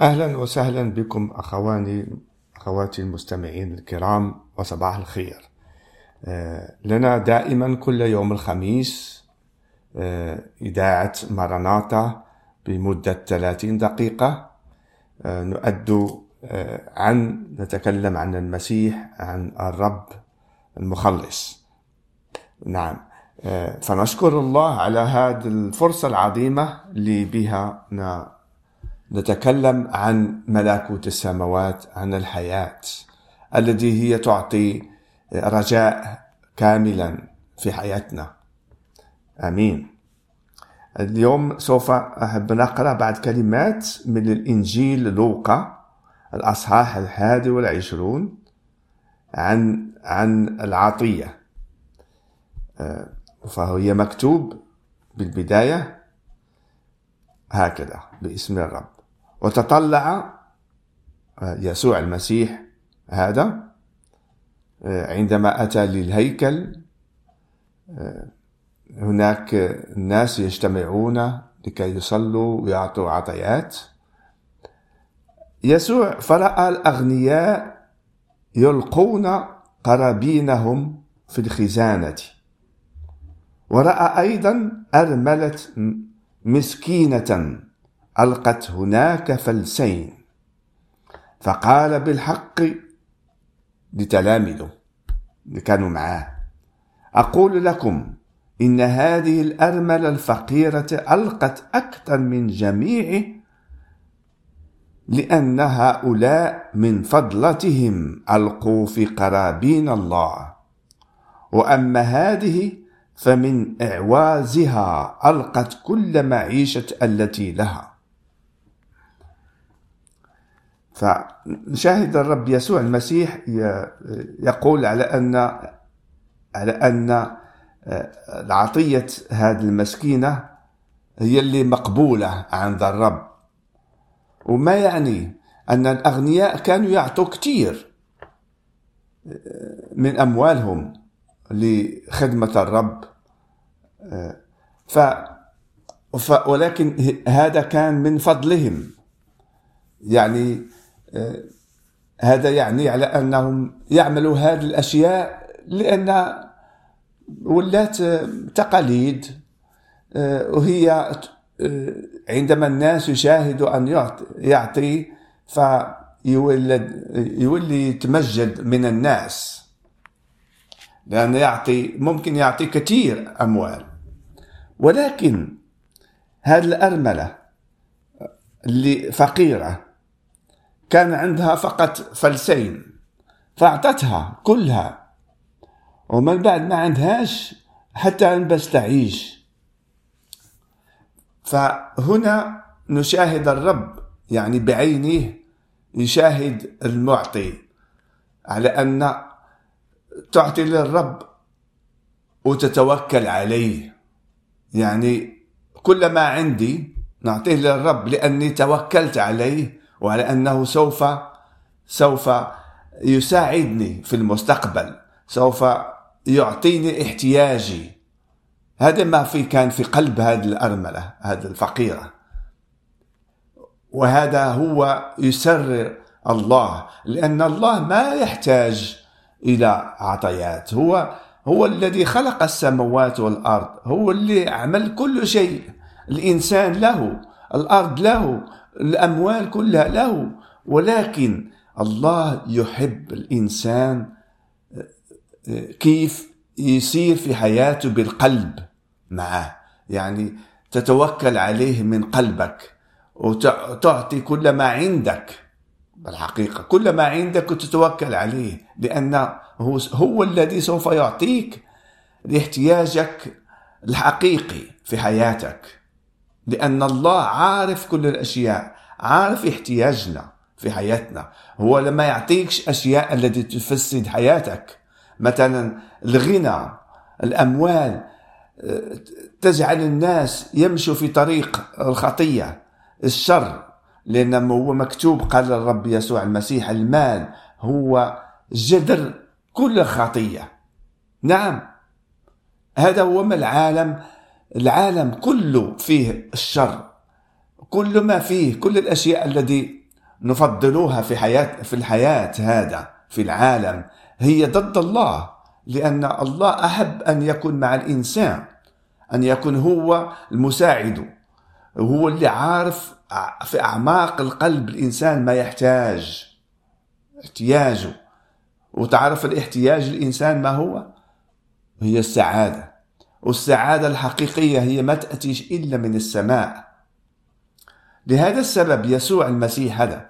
أهلا وسهلا بكم أخواني أخواتي المستمعين الكرام وصباح الخير. آه، لنا دائما كل يوم الخميس آه، إذاعة ماراناتا بمدة 30 دقيقة. آه، نؤد عن نتكلم عن المسيح عن الرب المخلص. نعم. فنشكر الله على هذه الفرصة العظيمة اللي بها نتكلم عن ملكوت السماوات عن الحياة التي هي تعطي رجاء كاملا في حياتنا. آمين. اليوم سوف أحب نقرأ بعد كلمات من الإنجيل لوقا الأصحاح الحادي والعشرون عن عن العطية. آه، فهي مكتوب بالبداية هكذا باسم الرب. وتطلع آه، يسوع المسيح هذا آه، عندما أتى للهيكل آه، هناك الناس يجتمعون لكي يصلوا ويعطوا عطيات. يسوع فرأى الأغنياء يلقون قرابينهم في الخزانة. ورأى أيضا أرملة مسكينة. ألقت هناك فلسين. فقال بالحق لتلامذه اللي كانوا معاه أقول لكم إن هذه الأرملة الفقيرة ألقت أكثر من جميع لأن هؤلاء من فضلتهم ألقوا في قرابين الله. وأما هذه فمن إعوازها ألقت كل معيشة التي لها. فنشاهد الرب يسوع المسيح يقول على أن على أن آه، العطية هذه المسكينة هي اللي مقبولة عند الرب. وما يعني أن الأغنياء كانوا يعطوا كثير آه، من أموالهم لخدمة الرب. آه، ف ولكن هذا كان من فضلهم. يعني هذا يعني على أنهم يعملوا هذه الأشياء لأن ولات تقاليد آه، وهي آه، عندما الناس يشاهدوا أن يعطي فيولد يولي يتمجد من الناس. لأن يعطي ممكن يعطي كثير أموال. ولكن هذه الأرملة اللي فقيرة كان عندها فقط فلسين فأعطتها كلها. ومن بعد ما عندهاش حتى بس تعيش. فهنا نشاهد الرب يعني بعينه يشاهد المعطي على أن تعطي للرب وتتوكل عليه. يعني كل ما عندي نعطيه للرب لأني توكلت عليه. وعلى أنه سوف سوف يساعدني في المستقبل. سوف يعطيني احتياجي. هذا ما في كان في قلب هذه الأرملة هذه الفقيرة. وهذا هو يسرر الله لأن الله ما يحتاج إلى عطيات. هو هو الذي خلق السماوات والأرض. هو اللي عمل كل شيء. الإنسان له الأرض له. الأموال كلها له. ولكن الله يحب الإنسان كيف يسير في حياته بالقلب معه. يعني تتوكل عليه من قلبك وتعطي كل ما عندك. بالحقيقة كل ما عندك وتتوكل عليه لأن هو, هو الذي سوف يعطيك لاحتياجك الحقيقي في حياتك. لأن الله عارف كل الأشياء عارف احتياجنا في حياتنا. هو لما يعطيكش أشياء التي تفسد حياتك. مثلا الغنى الأموال تجعل الناس يمشوا في طريق الخطية الشر. لأن هو مكتوب قال الرب يسوع المسيح المال هو جذر كل خطية نعم. هذا هو ما العالم العالم كله فيه الشر. كل ما فيه كل الأشياء التي نفضلوها في حياة في الحياة هذا في العالم هي ضد الله. لأن الله أحب أن يكون مع الإنسان أن يكون هو المساعد هو اللي عارف في أعماق القلب الإنسان ما يحتاج احتياجه. وتعرف الاحتياج الإنسان ما هو؟ هي السعادة. والسعادة الحقيقية هي ما تأتيش إلا من السماء. لهذا السبب يسوع المسيح هذا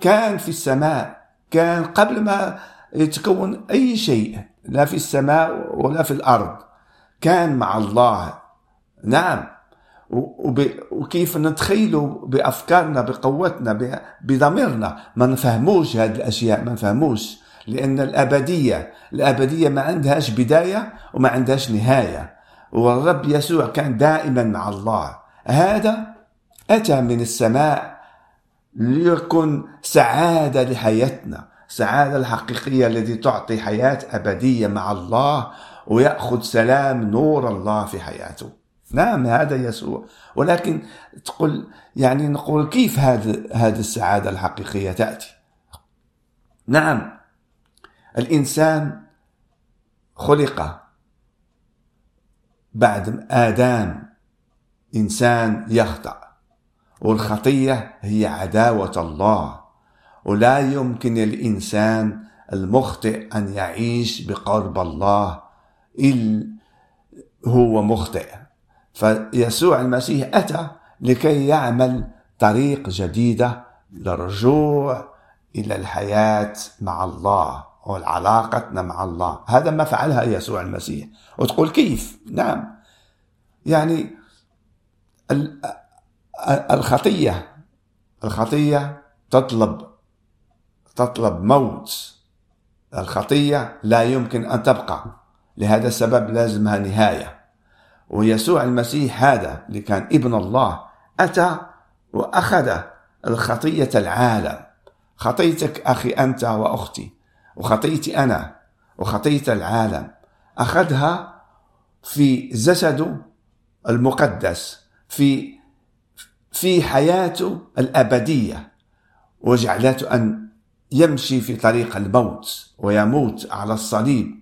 كان في السماء كان قبل ما يتكون أي شيء لا في السماء ولا في الأرض كان مع الله. نعم. وكيف نتخيلوا بأفكارنا بقوتنا بضميرنا ما نفهموش هذه الأشياء ما نفهموش. لأن الأبدية الأبدية ما عندهاش بداية وما عندهاش نهاية. والرب يسوع كان دائما مع الله. هذا أتى من السماء ليكن سعادة لحياتنا السعادة الحقيقية التي تعطي حياة أبدية مع الله ويأخذ سلام نور الله في حياته. نعم هذا يسوع. ولكن تقول يعني نقول كيف هذه هذه السعادة الحقيقية تأتي؟ نعم الإنسان خلق بعد آدم. إنسان يخطأ والخطية هي عداوة الله. ولا يمكن الإنسان المخطئ أن يعيش بقرب الله إلا هو مخطئ. فيسوع المسيح أتى لكي يعمل طريق جديدة للرجوع إلى الحياة مع الله. وعلاقتنا مع الله. هذا ما فعلها يسوع المسيح. وتقول كيف؟ نعم. يعني الخطية الخطية تطلب تطلب موت. الخطية لا يمكن أن تبقى. لهذا السبب لازمها نهاية. ويسوع المسيح هذا اللي كان ابن الله أتى وأخذ الخطية العالم. خطيتك أخي أنت وأختي. وخطيتي أنا وخطية العالم. أخذها في جسده المقدس في في حياته الأبدية. وجعلته أن يمشي في طريق الموت ويموت على الصليب.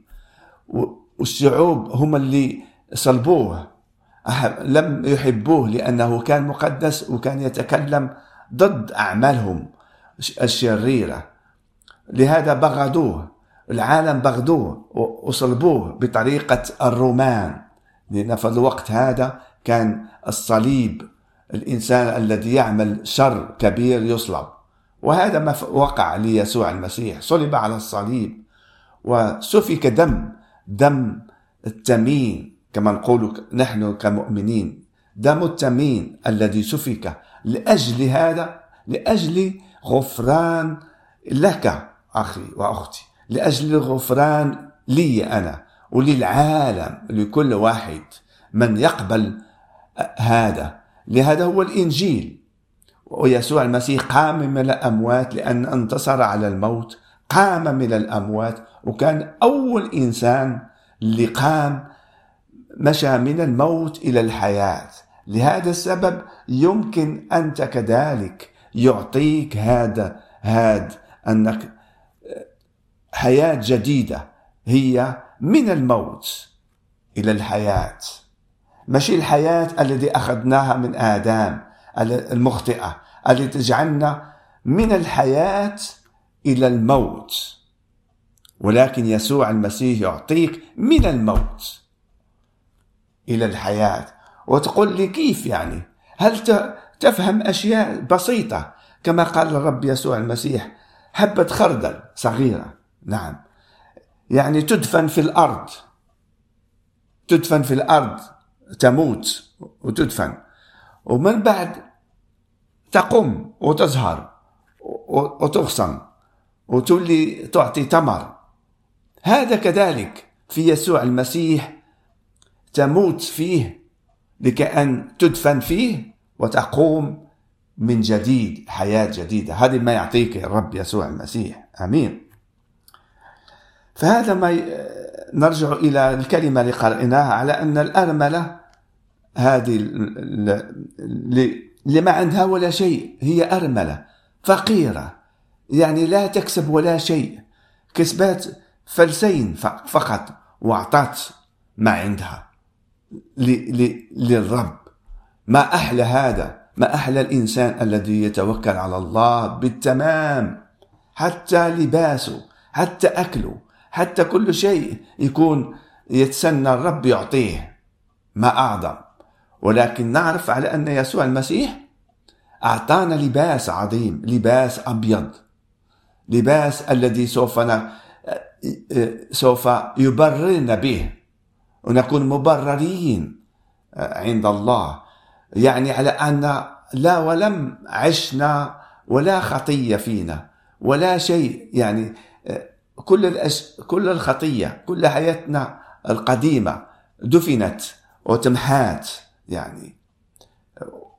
والشعوب هم اللي صلبوه. لم يحبوه لأنه كان مقدس وكان يتكلم ضد أعمالهم الشريرة. لهذا بغضوه العالم بغضوه وصلبوه بطريقة الرومان. لأن في الوقت هذا كان الصليب الإنسان الذي يعمل شر كبير يصلب. وهذا ما وقع ليسوع المسيح. صلب على الصليب وسفك دم دم التمين كما نقول نحن كمؤمنين. دم التمين الذي سفك لأجل هذا لأجل غفران لك. أخي وأختي لأجل الغفران لي أنا وللعالم لكل واحد من يقبل هذا. لهذا هو الإنجيل. ويسوع المسيح قام من الأموات لأن انتصر على الموت قام من الأموات وكان أول إنسان اللي قام مشى من الموت إلى الحياة. لهذا السبب يمكن أنت كذلك يعطيك هذا هذا أنك حياة جديدة هي من الموت إلى الحياة. مش الحياة التي أخذناها من آدم المخطئة التي تجعلنا من الحياة إلى الموت. ولكن يسوع المسيح يعطيك من الموت إلى الحياة. وتقول لي كيف يعني؟ هل تفهم أشياء بسيطة؟ كما قال الرب يسوع المسيح حبة خردل صغيرة نعم. يعني تدفن في الأرض. تدفن في الأرض تموت وتدفن. ومن بعد تقوم وتزهر وتغصن وتولي تعطي تمر. هذا كذلك في يسوع المسيح تموت فيه لكأن تدفن فيه وتقوم من جديد حياة جديدة. هذه ما يعطيك الرب يسوع المسيح. أمين. فهذا ما نرجع إلى الكلمة اللي قرأناها على أن الأرملة هذه اللي ما عندها ولا شيء هي أرملة فقيرة. يعني لا تكسب ولا شيء. كسبت فلسين فقط وأعطت ما عندها للرب. ما أحلى هذا؟ ما أحلى الإنسان الذي يتوكل على الله بالتمام حتى لباسه حتى أكله. حتى كل شيء يكون يتسنى الرب يعطيه ما أعظم. ولكن نعرف على أن يسوع المسيح أعطانا لباس عظيم لباس أبيض. لباس الذي سوف سوف يبررنا به. ونكون مبررين عند الله. يعني على أن لا ولم عشنا ولا خطية فينا. ولا شيء يعني كل الأش... كل الخطية كل حياتنا القديمة دفنت وتمحات يعني.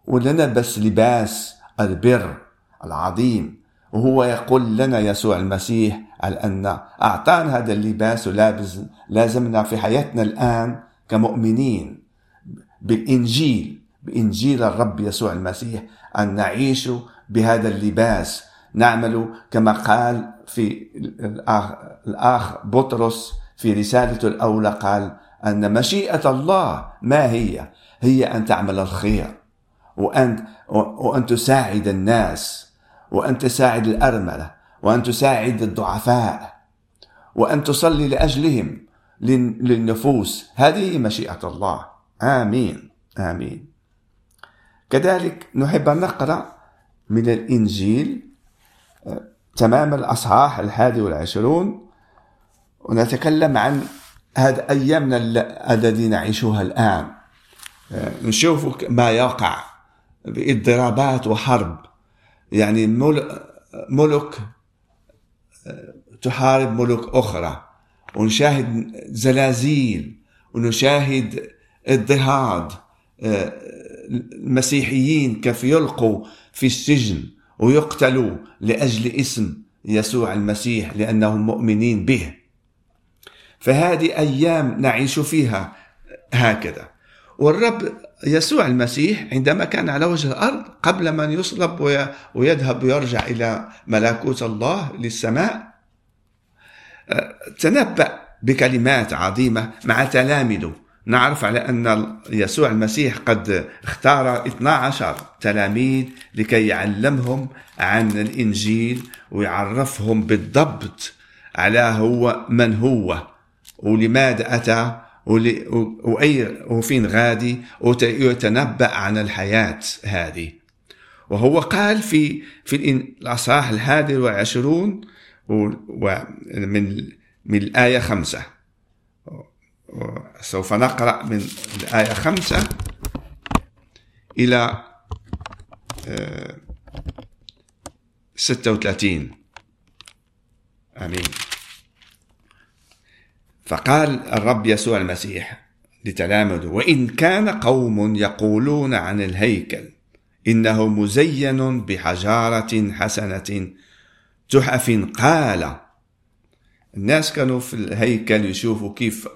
ولنلبس لباس البر العظيم وهو يقول لنا يسوع المسيح على أن أعطانا هذا اللباس لازمنا في حياتنا الآن كمؤمنين بالإنجيل بإنجيل الرب يسوع المسيح أن نعيش بهذا اللباس. نعمل كما قال في الأخ, الأخ بطرس في رسالته الأولى قال أن مشيئة الله ما هي؟ هي أن تعمل الخير وأن وأن تساعد الناس وأن تساعد الأرملة وأن تساعد الضعفاء وأن تصلي لأجلهم للنفوس. هذه مشيئة الله. آمين. آمين. كذلك نحب أن نقرأ من الإنجيل آه، تمام الأصحاح الحادي والعشرون ونتكلم عن هذا أيامنا الذي نعيشها الآن. آه، نشوف ما يقع باضطرابات وحرب. يعني ملك آه، تحارب ملك أخرى ونشاهد زلازل ونشاهد اضطهاد المسيحيين كيف يلقوا في السجن. ويقتلوا لأجل اسم يسوع المسيح لأنهم مؤمنين به. فهذه أيام نعيش فيها هكذا. والرب يسوع المسيح عندما كان على وجه الأرض قبل من يصلب ويذهب ويرجع إلى ملكوت الله للسماء تنبأ بكلمات عظيمة مع تلامذه. نعرف على أن يسوع المسيح قد اختار 12 تلاميذ لكي يعلمهم عن الإنجيل ويعرفهم بالضبط على هو من هو ولماذا أتى وأي وفين غادي ويتنبأ عن الحياة هذه. وهو قال في في الأصحاح الحادي والعشرون ومن من الآية خمسة. سوف نقرأ من الآية خمسة إلى آه، ستة وثلاثين. آمين. فقال الرب يسوع المسيح لتلامذه وإن كان قوم يقولون عن الهيكل إنه مزين بحجارة حسنة تحف قال الناس كانوا في الهيكل يشوفوا كيف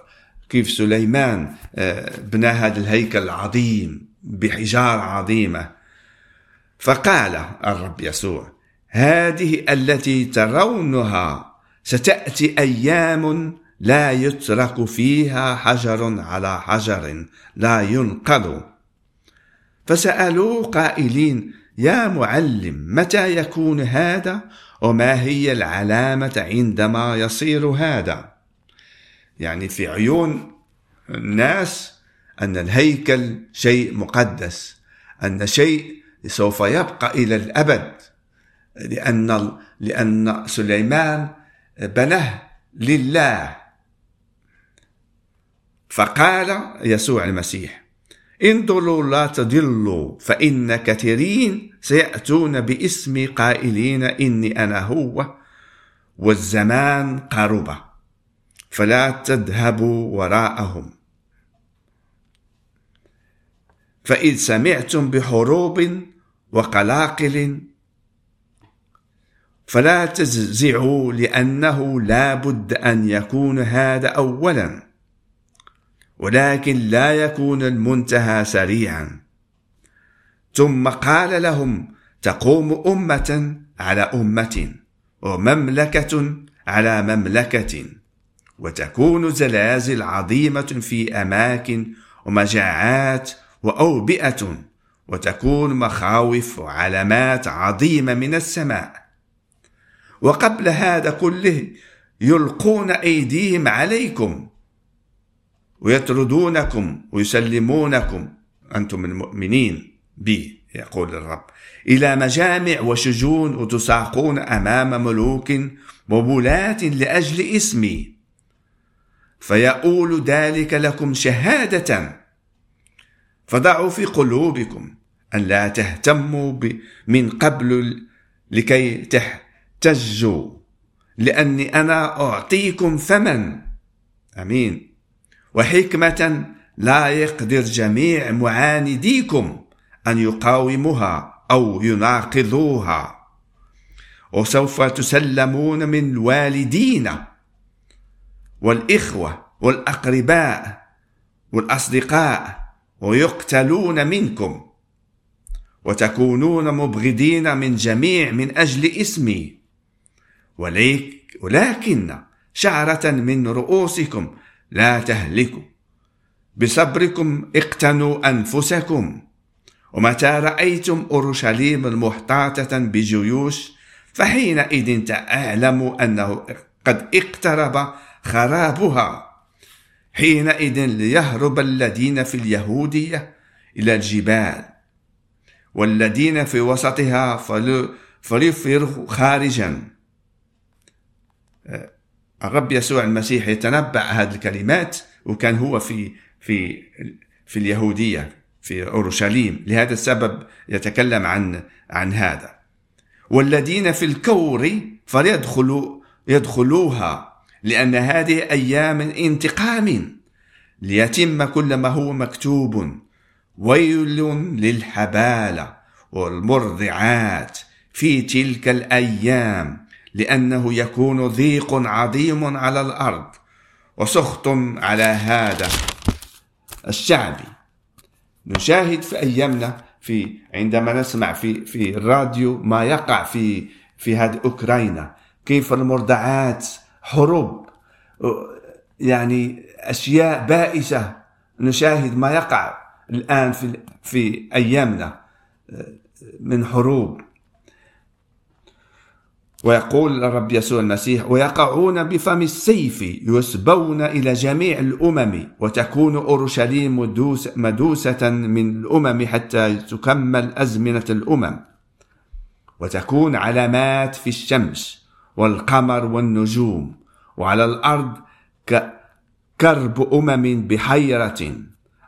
كيف سليمان آه، بنى هذا الهيكل العظيم بحجارة عظيمة. فقال الرب يسوع هذه التي ترونها ستأتي أيام لا يترك فيها حجر على حجر لا ينقض. فسألوه قائلين يا معلم متى يكون هذا؟ وما هي العلامة عندما يصير هذا؟ يعني في عيون الناس أن الهيكل شيء مقدس أن شيء سوف يبقى إلى الأبد. لأن لأن سليمان بناه لله. فقال يسوع المسيح انظروا لا تضلوا فإن كثيرين سيأتون باسم قائلين إني أنا هو والزمان قرب فلا تذهبوا وراءهم. فإذ سمعتم بحروب وقلاقل فلا تزعوا لأنه لا بد أن يكون هذا أولا ولكن لا يكون المنتهى سريعا. ثم قال لهم تقوم أمة على أمة ومملكة على مملكة. وتكون زلازل عظيمة في أماكن ومجاعات وأوبئة وتكون مخاوف وعلامات عظيمة من السماء. وقبل هذا كله يلقون أيديهم عليكم ويطردونكم ويسلمونكم. أنتم المؤمنين بي يقول الرب إلى مجامع وشجون وتساقون أمام ملوك وولاة لأجل اسمي. فيقول ذلك لكم شهادة. فضعوا في قلوبكم أن لا تهتموا من قبل لكي تحتجوا. لأني أنا أعطيكم ثمن. أمين. وحكمة لا يقدر جميع معانديكم أن يقاوموها أو يناقضوها. وسوف تسلمون من الوالدين والإخوة والأقرباء والأصدقاء ويقتلون منكم وتكونون مبغضين من جميع من أجل اسمي. ولكن شعرة من رؤوسكم لا تهلكوا. بصبركم اقتنوا أنفسكم. ومتى رأيتم أورشليم المحتاطة بجيوش؟ فحينئذ تعلموا أنه قد اقترب خرابها. حينئذ ليهرب الذين في اليهودية إلى الجبال والذين في وسطها فليفرغوا خارجا. آه، الرب يسوع المسيح يتنبأ هذه الكلمات وكان هو في في في اليهودية في أورشليم. لهذا السبب يتكلم عن عن هذا. والذين في الكور فليدخلوا يدخلوها. لأن هذه أيام انتقام. ليتم كل ما هو مكتوب. ويل للحبالة والمرضعات في تلك الأيام لأنه يكون ضيق عظيم على الأرض. وسخط على هذا الشعب. نشاهد في أيامنا في عندما نسمع في في الراديو ما يقع في في هذه أوكرانيا. كيف المرضعات حروب يعني أشياء بائسة. نشاهد ما يقع الآن في في أيامنا من حروب. ويقول الرب يسوع المسيح ويقعون بفم السيف يسبون إلى جميع الأمم وتكون أورشليم مدوس مدوسة من الأمم حتى تكمل أزمنة الأمم وتكون علامات في الشمس. والقمر والنجوم وعلى الأرض كرب أمم بحيرة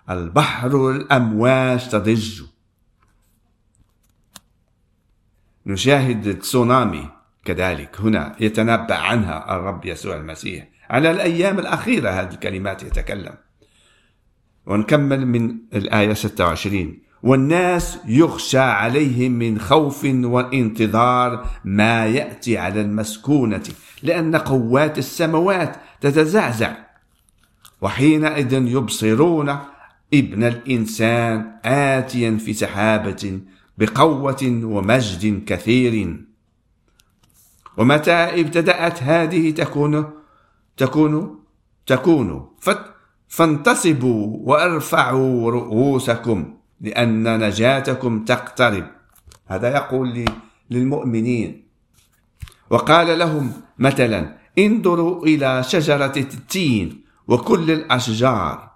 البحر الأمواج تضج. نشاهد تسونامي كذلك. هنا يتنبأ عنها الرب يسوع المسيح على الأيام الأخيرة هذه الكلمات يتكلم. ونكمل من الآية 26 والناس يخشى عليهم من خوف وانتظار ما يأتي على المسكونة لأن قوات السماوات تتزعزع. وحينئذ يبصرون ابن الإنسان آتيا في سحابة بقوة ومجد كثير. ومتى ابتدأت هذه تكون؟ تكون؟ تكون. فانتصبوا وأرفعوا رؤوسكم. لأن نجاتكم تقترب. هذا يقول للمؤمنين. وقال لهم مثلا انظروا إلى شجرة التين وكل الأشجار.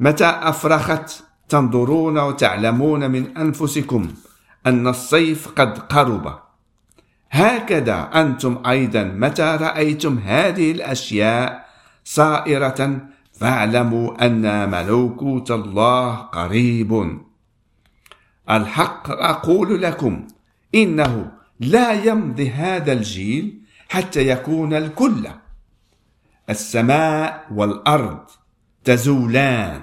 متى أفرخت؟ تنظرون وتعلمون من أنفسكم أن الصيف قد قرب. هكذا أنتم أيضا متى رأيتم هذه الأشياء صائرة فاعلموا أن ملوكوت الله قريب. الحق أقول لكم إنه لا يمضي هذا الجيل حتى يكون الكل. السماء والأرض تزولان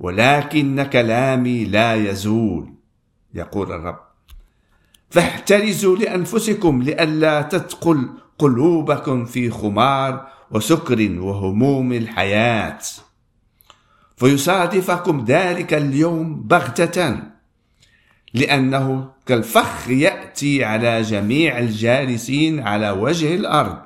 ولكن كلامي لا يزول يقول الرب. فاحترزوا لأنفسكم لئلا تدخل قلوبكم في خمار وسكر وهموم الحياة. فيصادفكم ذلك اليوم بغتة لأنه كالفخ يأتي على جميع الجالسين على وجه الأرض.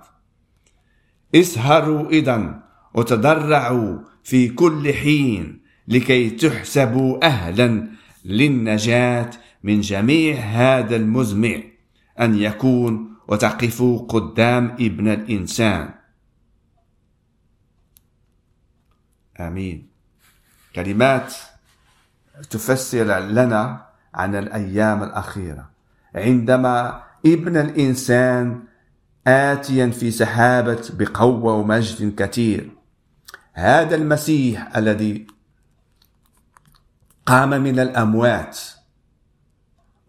اسهروا إذا وتضرعوا في كل حين لكي تحسبوا أهلا للنجاة من جميع هذا المزمع أن يكون وتقفوا قدام ابن الإنسان. آمين. كلمات تفسر لنا عن الأيام الأخيرة. عندما ابن الإنسان آتيا في سحابة بقوة ومجد كثير هذا المسيح الذي قام من الأموات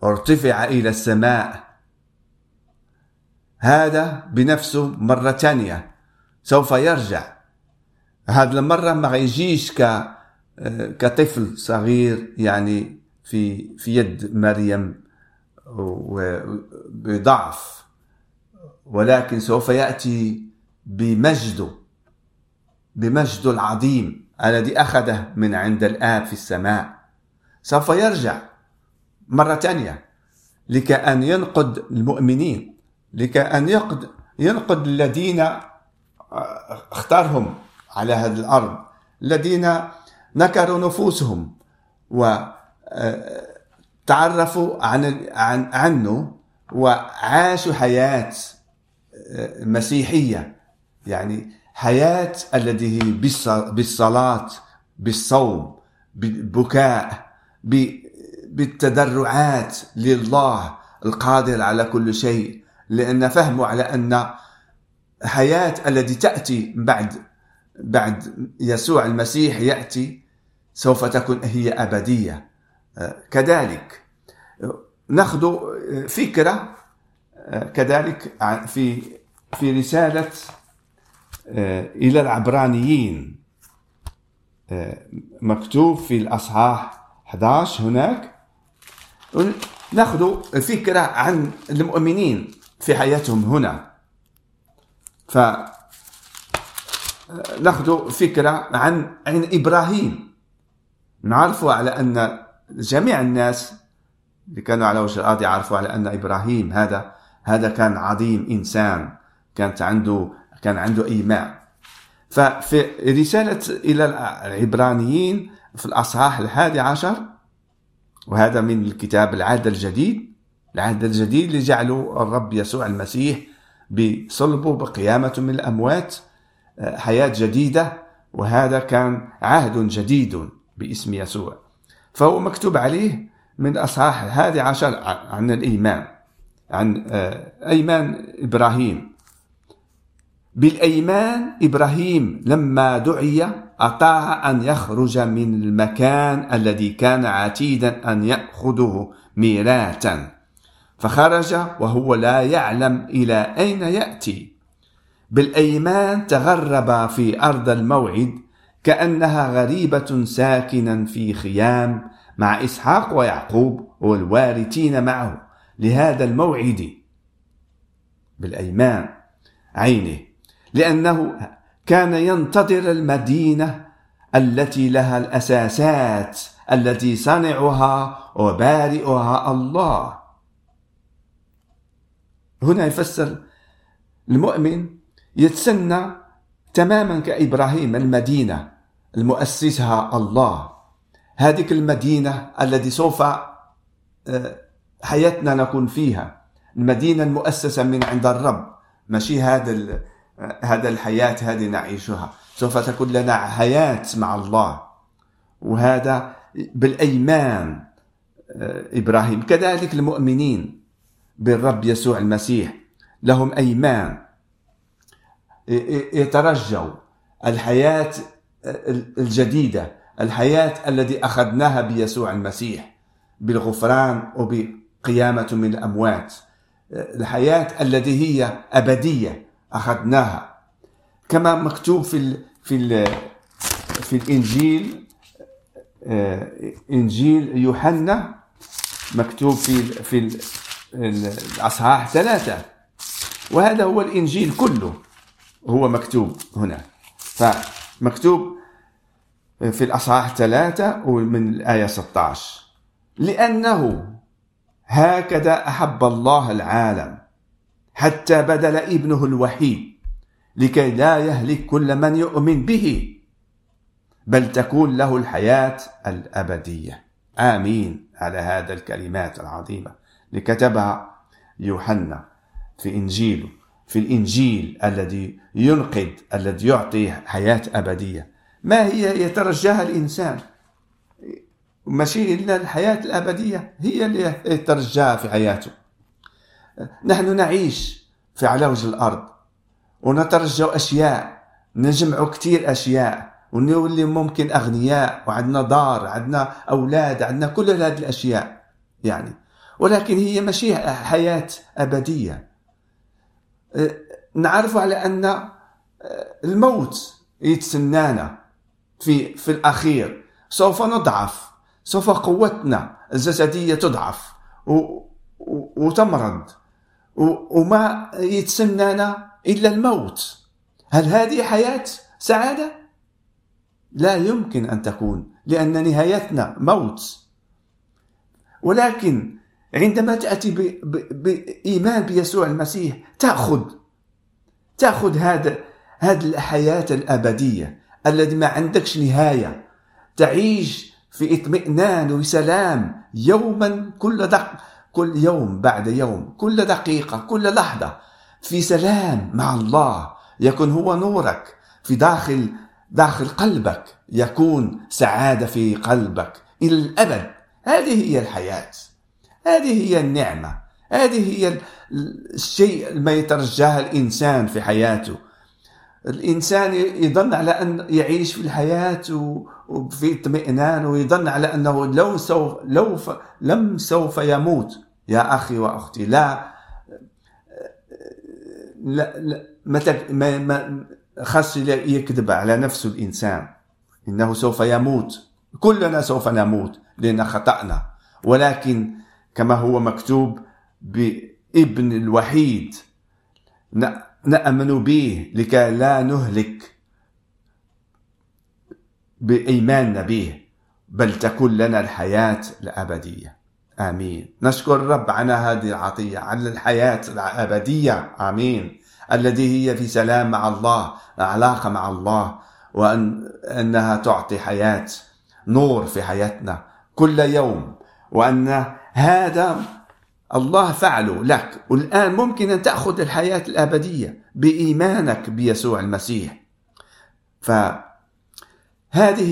ارتفع إلى السماء هذا بنفسه مرة ثانية سوف يرجع. هذا المرة ما يجيش ك كطفل صغير يعني في في يد مريم بضعف. ولكن سوف يأتي بمجده بمجده العظيم الذي أخذه من عند الآب في السماء. سوف يرجع مرة ثانية لكأن ينقذ المؤمنين لكأن ينقذ الذين اختارهم. على هذه الأرض. الذين نكروا نفوسهم وتعرفوا عن عن عنه وعاشوا حياة مسيحية. يعني حياة التي هي بالصلاة بالصوم بالبكاء بالتدرعات لله القادر على كل شيء. لأن فهموا على أن حياة التي تأتي بعد بعد يسوع المسيح يأتي سوف تكون هي أبدية. كذلك ناخذ فكرة كذلك في في رسالة إلى العبرانيين. مكتوب في الأصحاح 11 هناك. ناخذ فكرة عن المؤمنين في حياتهم هنا. ف ناخذ فكرة عن عن إبراهيم. نعرف على أن جميع الناس اللي كانوا على وجه الأرض يعرفوا على أن إبراهيم هذا هذا كان عظيم إنسان كانت عنده كان عنده إيمان. ففي رسالة إلى العبرانيين في الأصحاح الحادي عشر وهذا من الكتاب العهد الجديد العهد الجديد اللي جعله الرب يسوع المسيح بصلبه بقيامته من الأموات آه، حياة جديدة وهذا كان عهد جديد باسم يسوع. فهو مكتوب عليه من أصحاح الحادي عشر عن الإيمان عن آه، أيمان إبراهيم. بالأيمان إبراهيم لما دعي أطاع أن يخرج من المكان الذي كان عتيدا أن يأخذه ميراتا فخرج وهو لا يعلم إلى أين يأتي. بالأيمان تغرب في أرض الموعد كأنها غريبة ساكنا في خيام مع إسحاق ويعقوب والوارثين معه لهذا الموعد. بالأيمان عينه لأنه كان ينتظر المدينة التي لها الأساسات التي صنعها وبارئها الله. هنا يفسر المؤمن يتسنى تماما كإبراهيم المدينة المؤسسها الله. هذه المدينة التي سوف آه، حياتنا نكون فيها. المدينة المؤسسة من عند الرب. ماشي هذا هذا الحياة هذه نعيشها. سوف تكون لنا حياة مع الله. وهذا بالأيمان آه، إبراهيم. كذلك المؤمنين بالرب يسوع المسيح. لهم أيمان. يترجوا الحياة الجديدة الحياة التي أخذناها بيسوع المسيح بالغفران وبقيامة من الأموات. الحياة التي هي أبدية أخذناها. كما مكتوب في ال في ال في الإنجيل آه، إنجيل يوحنا مكتوب في في الأصحاح ثلاثة. وهذا هو الإنجيل كله. هو مكتوب هنا. فمكتوب في الأصحاح ثلاثة ومن الآية 16 لأنه هكذا أحب الله العالم حتى بدل ابنه الوحيد لكي لا يهلك كل من يؤمن به بل تكون له الحياة الأبدية. آمين على هذا الكلمات العظيمة. لكتبها يوحنا في إنجيله في الإنجيل الذي ينقذ الذي يعطي حياة أبدية. ما هي يترجاها الإنسان؟ ماشي إلا الحياة الأبدية هي اللي يترجاها في حياته. نحن نعيش في على وجه الأرض ونترجى أشياء نجمع كثير أشياء ونولي ممكن أغنياء وعندنا دار عندنا أولاد عندنا كل هذه الأشياء يعني. ولكن هي ماشي حياة أبدية. نعرف على أن الموت يتسنانا في في الأخير. سوف نضعف سوف قوتنا الجسدية تضعف وتمرض. وما يتسنانا إلا الموت. هل هذه حياة سعادة؟ لا يمكن أن تكون لأن نهايتنا موت. ولكن عندما تأتي بإيمان بيسوع المسيح تأخذ. تأخذ هذا هذه الحياة الأبدية الذي ما عندكش نهاية. تعيش في اطمئنان وسلام يوما كل دق كل يوم بعد يوم كل دقيقة كل لحظة في سلام مع الله. يكون هو نورك في داخل داخل قلبك. يكون سعادة في قلبك. إلى الأبد. هذه هي الحياة. هذه هي النعمة. هذه هي الشيء ما يترجاه الإنسان في حياته. الإنسان يظن على أن يعيش في الحياة وفي اطمئنان ويظن على أنه لو سوف لو ف لم سوف يموت. يا أخي وأختي لا لا, لا ما, ما خاص يكذب على نفسه الإنسان. إنه سوف يموت. كلنا سوف نموت لأن خطأنا. ولكن كما هو مكتوب بابن الوحيد. نأمن به لكي لا نهلك بإيماننا به بل تكون لنا الحياة الأبدية. آمين. نشكر الرب على هذه العطية على الحياة الأبدية. آمين. التي هي في سلام مع الله علاقة مع الله وأن أنها تعطي حياة نور في حياتنا كل يوم وأن هذا الله فعله لك. والآن ممكن أن تأخذ الحياة الأبدية بإيمانك بيسوع المسيح. فهذه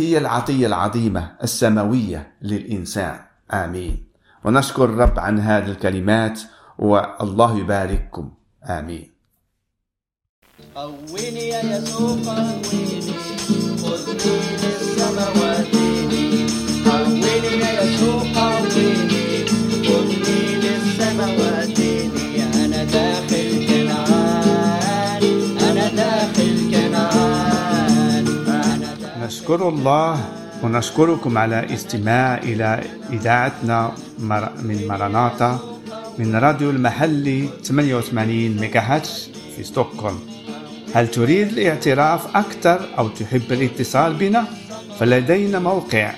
هي العطية العظيمة السماوية للإنسان. آمين. ونشكر الرب عن هذه الكلمات والله يبارككم. آمين. قويني يا يسوع قويني خذني للسماوات قويني نشكر الله ونشكركم على استماع إلى إذاعتنا من مراناتا من راديو المحلي 88 ميجا في ستوكهولم هل تريد الاعتراف أكثر أو تحب الاتصال بنا؟ فلدينا موقع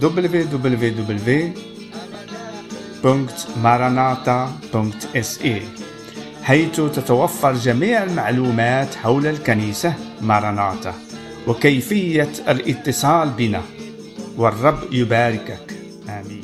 www.maranata.se حيث تتوفر جميع المعلومات حول الكنيسة ماراناتا وكيفية الاتصال بنا والرب يباركك. آمين.